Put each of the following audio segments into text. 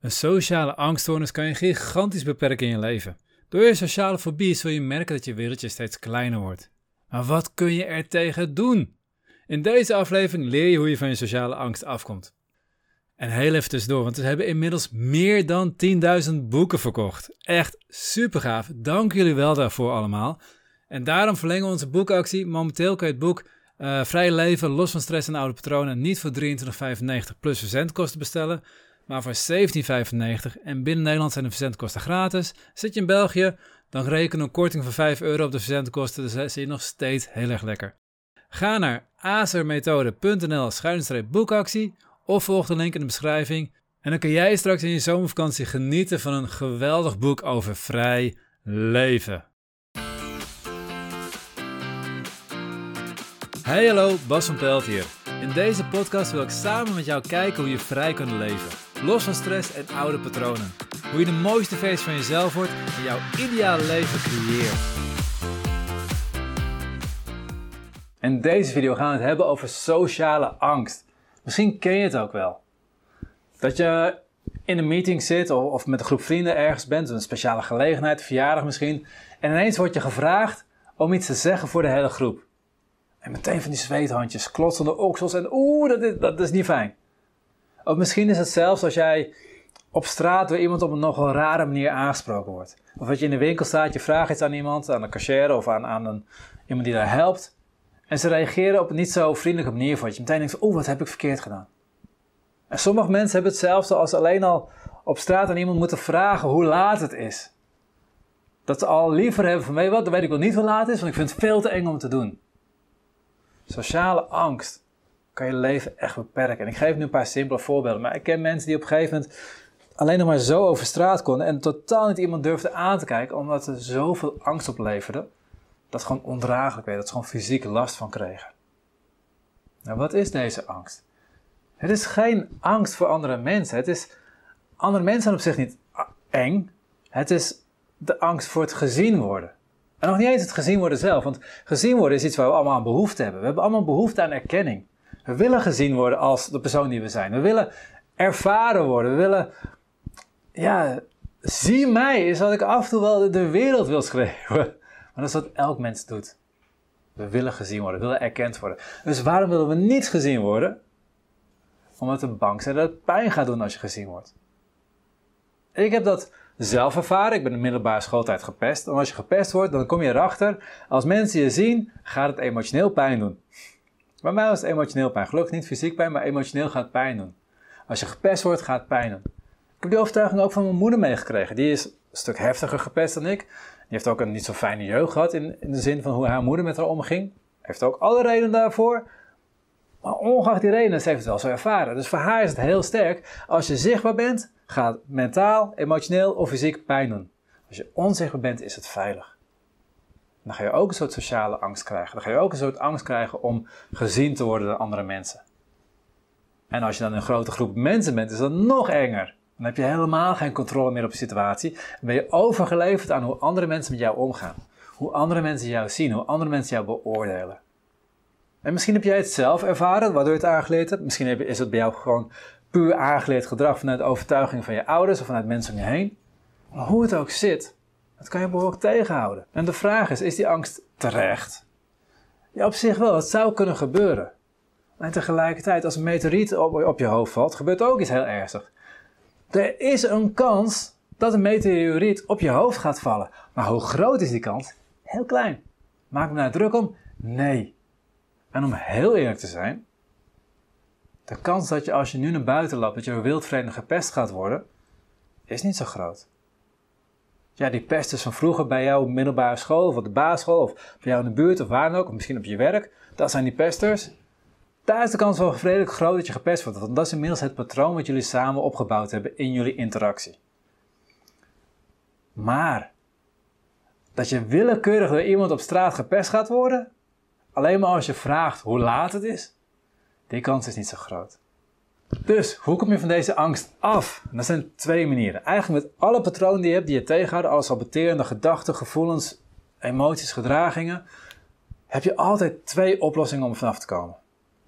Een sociale angststoornis kan je gigantisch beperken in je leven. Door je sociale fobie zul je merken dat je wereldje steeds kleiner wordt. Maar wat kun je er tegen doen? In deze aflevering leer je hoe je van je sociale angst afkomt. En heel even tussendoor, want we hebben inmiddels meer dan 10.000 boeken verkocht. Echt super gaaf. Dank jullie wel daarvoor allemaal. En daarom verlengen we onze boekactie. Momenteel kan je het boek uh, Vrij Leven, Los van Stress en Oude Patronen niet voor 23,95 plus verzendkosten bestellen maar voor 17,95 en binnen Nederland zijn de verzendkosten gratis. Zit je in België, dan reken een korting van 5 euro op de verzendkosten, dus dat zie je nog steeds heel erg lekker. Ga naar azermethode.nl boekactie of volg de link in de beschrijving en dan kun jij straks in je zomervakantie genieten van een geweldig boek over vrij leven. Hey hallo, Bas van Pelt hier. In deze podcast wil ik samen met jou kijken hoe je vrij kunt leven. Los van stress en oude patronen. Hoe je de mooiste versie van jezelf wordt en jouw ideale leven creëert. In deze video gaan we het hebben over sociale angst. Misschien ken je het ook wel. Dat je in een meeting zit of met een groep vrienden ergens bent, een speciale gelegenheid, verjaardag misschien, en ineens wordt je gevraagd om iets te zeggen voor de hele groep. En meteen van die zweethandjes, klotsende oksels en oeh, dat is, dat is niet fijn. Of misschien is het zelfs als jij op straat door iemand op een nogal rare manier aangesproken wordt. Of dat je in de winkel staat, je vraagt iets aan iemand, aan een cashier of aan, aan een, iemand die daar helpt. En ze reageren op een niet zo vriendelijke manier voor je. Meteen denkt, oeh, wat heb ik verkeerd gedaan? En sommige mensen hebben hetzelfde als alleen al op straat aan iemand moeten vragen hoe laat het is. Dat ze al liever hebben van, weet wat, dan weet ik wel niet hoe laat het is, want ik vind het veel te eng om te doen. Sociale angst kan je leven echt beperken. En ik geef nu een paar simpele voorbeelden. Maar ik ken mensen die op een gegeven moment alleen nog maar zo over straat konden en totaal niet iemand durfde aan te kijken, omdat er zoveel angst opleverde, dat gewoon ondraaglijk werd, dat ze gewoon fysiek last van kregen. Nou, wat is deze angst? Het is geen angst voor andere mensen. Het is, andere mensen zijn op zich niet eng. Het is de angst voor het gezien worden. En nog niet eens het gezien worden zelf, want gezien worden is iets waar we allemaal aan behoefte hebben. We hebben allemaal behoefte aan erkenning. We willen gezien worden als de persoon die we zijn. We willen ervaren worden. We willen, ja, zie mij is wat ik af en toe wel de wereld wil schreeuwen. Maar dat is wat elk mens doet. We willen gezien worden, we willen erkend worden. Dus waarom willen we niet gezien worden? Omdat we bang zijn dat het pijn gaat doen als je gezien wordt. Ik heb dat zelf ervaren. Ik ben in de middelbare schooltijd gepest. En als je gepest wordt, dan kom je erachter. Als mensen je zien, gaat het emotioneel pijn doen. Bij mij was het emotioneel pijn. Gelukkig niet fysiek pijn, maar emotioneel gaat pijn doen. Als je gepest wordt, gaat pijn doen. Ik heb die overtuiging ook van mijn moeder meegekregen. Die is een stuk heftiger gepest dan ik. Die heeft ook een niet zo fijne jeugd gehad in, in de zin van hoe haar moeder met haar omging. Heeft ook alle redenen daarvoor. Maar ongeacht die redenen, ze heeft het wel zo ervaren. Dus voor haar is het heel sterk. Als je zichtbaar bent, gaat mentaal, emotioneel of fysiek pijn doen. Als je onzichtbaar bent, is het veilig. Dan ga je ook een soort sociale angst krijgen. Dan ga je ook een soort angst krijgen om gezien te worden door andere mensen. En als je dan een grote groep mensen bent, is dat nog enger. Dan heb je helemaal geen controle meer op de situatie. Dan ben je overgeleverd aan hoe andere mensen met jou omgaan. Hoe andere mensen jou zien, hoe andere mensen jou beoordelen. En misschien heb jij het zelf ervaren, waardoor je het aangeleerd hebt. Misschien is het bij jou gewoon puur aangeleerd gedrag vanuit de overtuiging van je ouders of vanuit mensen om je heen. Maar hoe het ook zit, dat kan je behoorlijk tegenhouden. En de vraag is, is die angst terecht? Ja, op zich wel. Het zou kunnen gebeuren. Maar tegelijkertijd, als een meteoriet op, op je hoofd valt, gebeurt ook iets heel ernstigs. Er is een kans dat een meteoriet op je hoofd gaat vallen. Maar hoe groot is die kans? Heel klein. Maak me daar druk om? Nee. En om heel eerlijk te zijn, de kans dat je als je nu naar buiten loopt, dat je door wildvreemden gepest gaat worden, is niet zo groot. Ja, die pesters van vroeger bij jouw middelbare school of op de basisschool of bij jou in de buurt of waar dan ook, of misschien op je werk, dat zijn die pesters. Daar is de kans wel redelijk groot dat je gepest wordt, want dat is inmiddels het patroon wat jullie samen opgebouwd hebben in jullie interactie. Maar dat je willekeurig door iemand op straat gepest gaat worden, alleen maar als je vraagt hoe laat het is, die kans is niet zo groot. Dus, hoe kom je van deze angst af? dat zijn twee manieren. Eigenlijk met alle patronen die je hebt, die je tegenhouden, alle saboterende gedachten, gevoelens, emoties, gedragingen, heb je altijd twee oplossingen om vanaf te komen.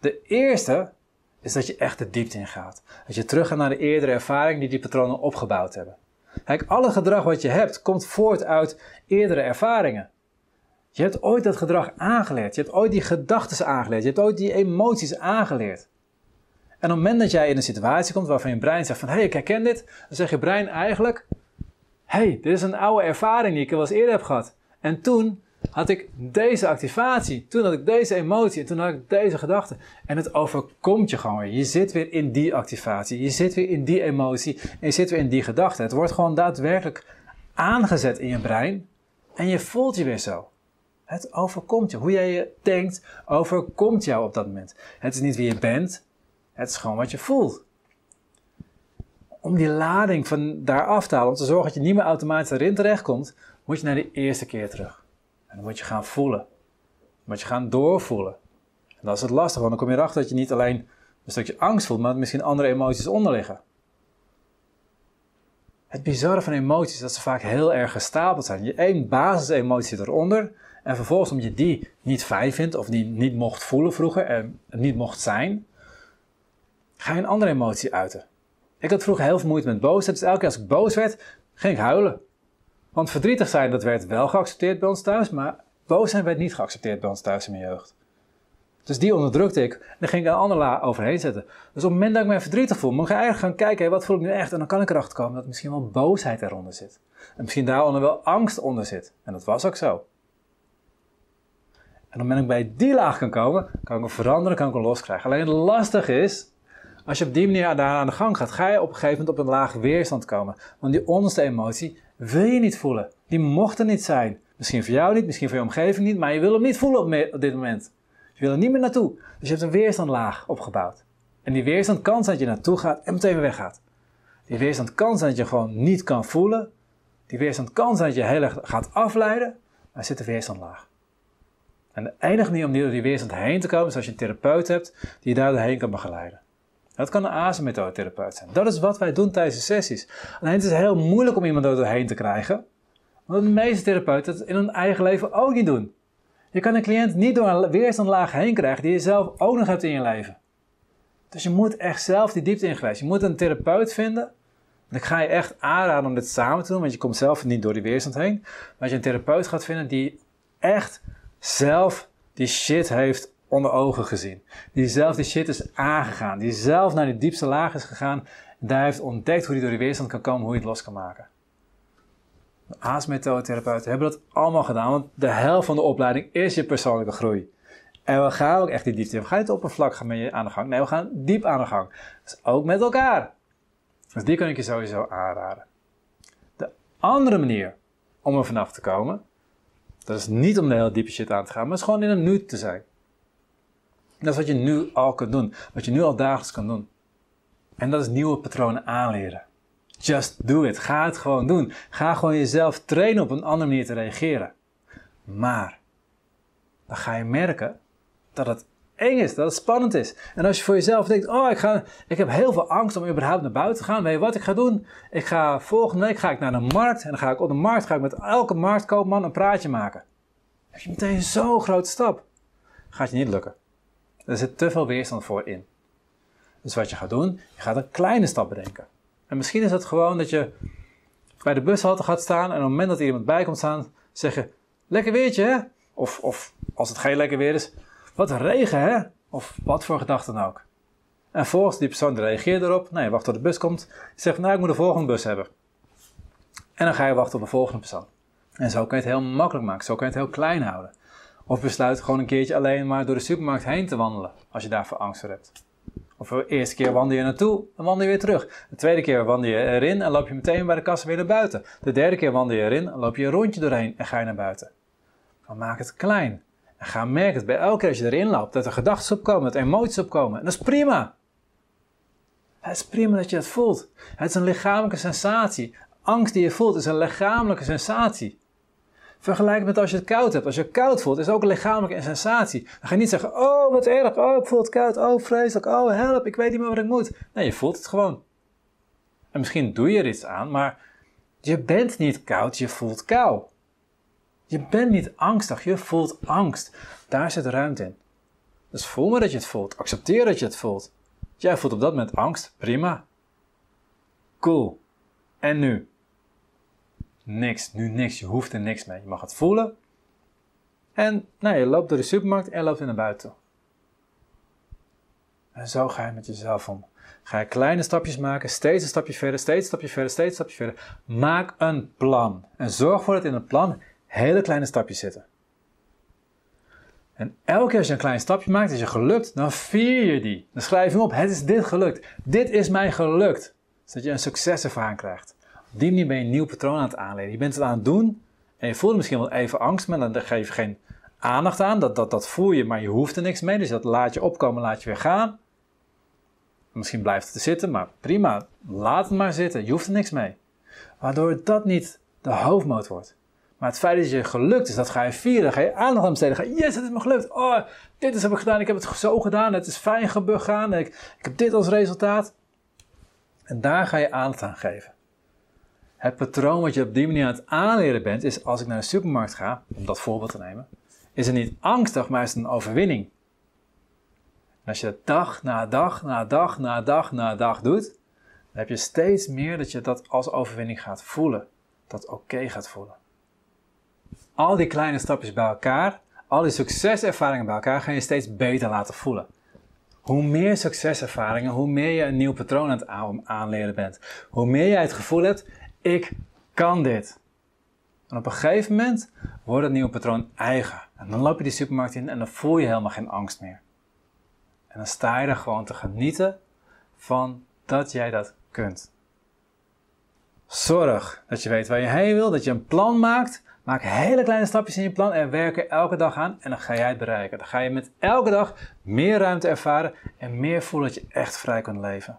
De eerste is dat je echt de diepte in gaat. Dat je teruggaat naar de eerdere ervaring die die patronen opgebouwd hebben. Kijk, alle gedrag wat je hebt komt voort uit eerdere ervaringen. Je hebt ooit dat gedrag aangeleerd. Je hebt ooit die gedachten aangeleerd. Je hebt ooit die emoties aangeleerd. En op het moment dat jij in een situatie komt waarvan je brein zegt van... hé, hey, ik herken dit. Dan zegt je brein eigenlijk... hé, hey, dit is een oude ervaring die ik wel eens eerder heb gehad. En toen had ik deze activatie. Toen had ik deze emotie. En toen had ik deze gedachte. En het overkomt je gewoon weer. Je zit weer in die activatie. Je zit weer in die emotie. En je zit weer in die gedachte. Het wordt gewoon daadwerkelijk aangezet in je brein. En je voelt je weer zo. Het overkomt je. Hoe jij je denkt, overkomt jou op dat moment. Het is niet wie je bent, het is gewoon wat je voelt. Om die lading van daar af te halen, om te zorgen dat je niet meer automatisch erin terechtkomt, moet je naar de eerste keer terug. En dan moet je gaan voelen. Dan moet je gaan doorvoelen. En dat is het lastig, want dan kom je erachter dat je niet alleen een stukje angst voelt, maar dat misschien andere emoties onder liggen. Het bizarre van emoties is dat ze vaak heel erg gestapeld zijn. Je één basisemotie eronder en vervolgens omdat je die niet fijn vindt of die niet mocht voelen vroeger en niet mocht zijn, ga je een andere emotie uiten. Ik had vroeger heel veel moeite met boosheid, dus elke keer als ik boos werd, ging ik huilen. Want verdrietig zijn, dat werd wel geaccepteerd bij ons thuis, maar boos zijn werd niet geaccepteerd bij ons thuis in mijn jeugd. Dus die onderdrukte ik. En dan ging ik een andere la overheen zetten. Dus op het moment dat ik me verdrietig voel, moet ik eigenlijk gaan kijken, wat voel ik nu echt? En dan kan ik erachter komen dat misschien wel boosheid eronder zit. En misschien daaronder wel angst onder zit. En dat was ook zo. En op moment dat ik bij die laag kan komen, kan ik hem veranderen, kan ik hem loskrijgen. Alleen het lastige is, als je op die manier daar aan de gang gaat, ga je op een gegeven moment op een laag weerstand komen. Want die onderste emotie wil je niet voelen. Die mocht er niet zijn. Misschien voor jou niet, misschien voor je omgeving niet, maar je wil hem niet voelen op, dit moment. Je wil er niet meer naartoe. Dus je hebt een weerstandlaag opgebouwd. En die weerstand kan zijn dat je naartoe gaat en meteen weer weggaat. Die weerstand kan zijn dat je gewoon niet kan voelen. Die weerstand kan zijn dat je heel erg gaat afleiden, maar zit een weerstandlaag. En de enige manier om door die weerstand heen te komen is als je een therapeut hebt die je daar doorheen kan begeleiden. Dat kan een ASM-methode-therapeut zijn. Dat is wat wij doen tijdens de sessies. Alleen het is heel moeilijk om iemand er doorheen te krijgen. Want de meeste therapeuten het in hun eigen leven ook niet doen. Je kan een cliënt niet door een weerstandlaag heen krijgen die je zelf ook nog hebt in je leven. Dus je moet echt zelf die diepte in geweest. Je moet een therapeut vinden. En ik ga je echt aanraden om dit samen te doen, want je komt zelf niet door die weerstand heen. Maar je een therapeut gaat vinden die echt zelf die shit heeft onder ogen gezien. Die zelf die shit is aangegaan. Die zelf naar die diepste laag is gegaan. En daar heeft ontdekt hoe hij door die weerstand kan komen, hoe hij het los kan maken. De hebben dat allemaal gedaan, want de helft van de opleiding is je persoonlijke groei. En we gaan ook echt die diepte in. We gaan niet op een vlak gaan met je aan de gang. Nee, we gaan diep aan de gang. Dus ook met elkaar. Dus die kan ik je sowieso aanraden. De andere manier om er vanaf te komen, dat is niet om de hele diepe shit aan te gaan, maar is gewoon in een nu te zijn. Dat is wat je nu al kunt doen. Wat je nu al dagelijks kan doen. En dat is nieuwe patronen aanleren. Just do it. Ga het gewoon doen. Ga gewoon jezelf trainen op een andere manier te reageren. Maar dan ga je merken dat het eng is, dat het spannend is. En als je voor jezelf denkt, oh, ik, ga, ik heb heel veel angst om überhaupt naar buiten te gaan. Weet je wat ik ga doen? Ik ga volgende week ga ik naar de markt en dan ga ik op de markt ga ik met elke marktkoopman een praatje maken. Dan heb je meteen zo'n grote stap. Gaat je niet lukken. Er zit te veel weerstand voor in. Dus wat je gaat doen, je gaat een kleine stap bedenken. En misschien is het gewoon dat je bij de bushalte gaat staan en op het moment dat er iemand bij komt staan, zeg je, lekker weertje hè? Of, of als het geen lekker weer is, wat regen hè? Of wat voor gedachten dan ook. En volgens die persoon reageert erop, nee, wacht tot de bus komt. Je zegt, nou ik moet de volgende bus hebben. En dan ga je wachten op de volgende persoon. En zo kan je het heel makkelijk maken, zo kan je het heel klein houden. Of besluit gewoon een keertje alleen maar door de supermarkt heen te wandelen, als je daarvoor angst voor hebt. Of de eerste keer wandel je naartoe en wandel je weer terug. De tweede keer wandel je erin en loop je meteen bij de kassa weer naar buiten. De derde keer wandel je erin en loop je een rondje doorheen en ga je naar buiten. Maar maak het klein. En ga merken dat bij elke keer als je erin loopt, dat er gedachten opkomen, dat emoties opkomen. En dat is prima. Het is prima dat je dat voelt. Het is een lichamelijke sensatie. Angst die je voelt is een lichamelijke sensatie. Vergelijk met als je het koud hebt. Als je het koud voelt, is het ook een lichamelijke sensatie. Dan ga je niet zeggen, oh wat erg, oh ik voel het koud, oh vreselijk, oh help, ik weet niet meer wat ik moet. Nee, je voelt het gewoon. En misschien doe je er iets aan, maar je bent niet koud, je voelt kou. Je bent niet angstig, je voelt angst. Daar zit ruimte in. Dus voel maar dat je het voelt, accepteer dat je het voelt. Jij voelt op dat moment angst, prima. Cool. En nu? Niks, nu niks. Je hoeft er niks mee. Je mag het voelen. En nou, je loopt door de supermarkt en loopt weer naar buiten. En zo ga je met jezelf om. Ga je kleine stapjes maken, steeds een stapje verder, steeds een stapje verder, steeds een stapje verder. Maak een plan. En zorg ervoor dat in het plan hele kleine stapjes zitten. En elke keer als je een klein stapje maakt, is je gelukt, dan vier je die. Dan schrijf je hem op, het is dit gelukt. Dit is mij gelukt. Zodat je een succeservaring krijgt. Op die manier ben je een nieuw patroon aan het aanleren. Je bent het aan het doen en je voelt misschien wel even angst, maar dan geef je geen aandacht aan. Dat, dat, dat voel je, maar je hoeft er niks mee. Dus dat laat je opkomen, laat je weer gaan. Misschien blijft het er zitten, maar prima. Laat het maar zitten. Je hoeft er niks mee. Waardoor dat niet de hoofdmoot wordt. Maar het feit dat je gelukt is, dat ga je vieren. Ga je aandacht aan besteden. Ga je, yes, het is me gelukt. Oh, dit is heb ik gedaan. Ik heb het zo gedaan. Het is fijn gegaan. Ik, ik heb dit als resultaat. En daar ga je aandacht aan geven. Het patroon wat je op die manier aan het aanleren bent, is als ik naar de supermarkt ga, om dat voorbeeld te nemen, is het niet angstig, maar is het een overwinning. En als je dat dag na dag na dag na dag na dag doet, dan heb je steeds meer dat je dat als overwinning gaat voelen. Dat oké gaat voelen. Al die kleine stapjes bij elkaar, al die succeservaringen bij elkaar, gaan je steeds beter laten voelen. Hoe meer succeservaringen, hoe meer je een nieuw patroon aan het aanleren bent. Hoe meer jij het gevoel hebt, ik kan dit. En op een gegeven moment wordt het nieuwe patroon eigen. En dan loop je die supermarkt in en dan voel je helemaal geen angst meer. En dan sta je er gewoon te genieten van dat jij dat kunt. Zorg dat je weet waar je heen wil, dat je een plan maakt. Maak hele kleine stapjes in je plan en werk er elke dag aan en dan ga jij het bereiken. Dan ga je met elke dag meer ruimte ervaren en meer voelen dat je echt vrij kunt leven.